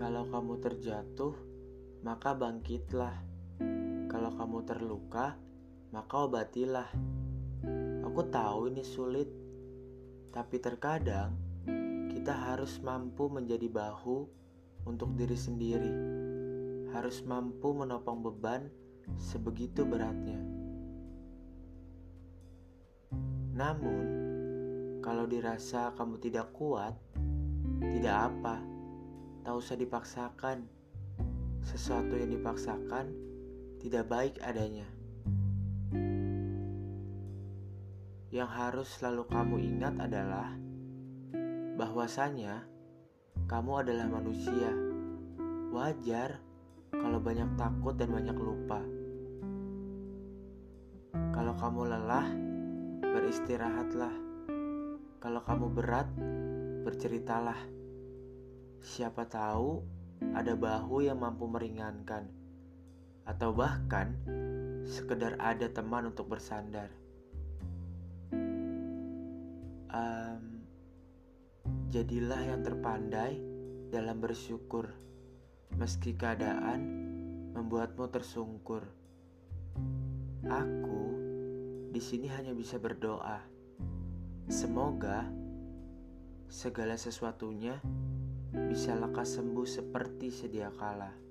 Kalau kamu terjatuh, maka bangkitlah. Kalau kamu terluka, maka obatilah. Aku tahu ini sulit, tapi terkadang kita harus mampu menjadi bahu untuk diri sendiri. Harus mampu menopang beban sebegitu beratnya. Namun, kalau dirasa kamu tidak kuat, tidak apa Tak usah dipaksakan. Sesuatu yang dipaksakan tidak baik adanya. Yang harus selalu kamu ingat adalah bahwasanya kamu adalah manusia. Wajar kalau banyak takut dan banyak lupa. Kalau kamu lelah, beristirahatlah. Kalau kamu berat, berceritalah. Siapa tahu ada bahu yang mampu meringankan, atau bahkan sekedar ada teman untuk bersandar. Um, jadilah yang terpandai dalam bersyukur, meski keadaan membuatmu tersungkur. Aku di sini hanya bisa berdoa. Semoga segala sesuatunya bisa lekas sembuh seperti sedia kala.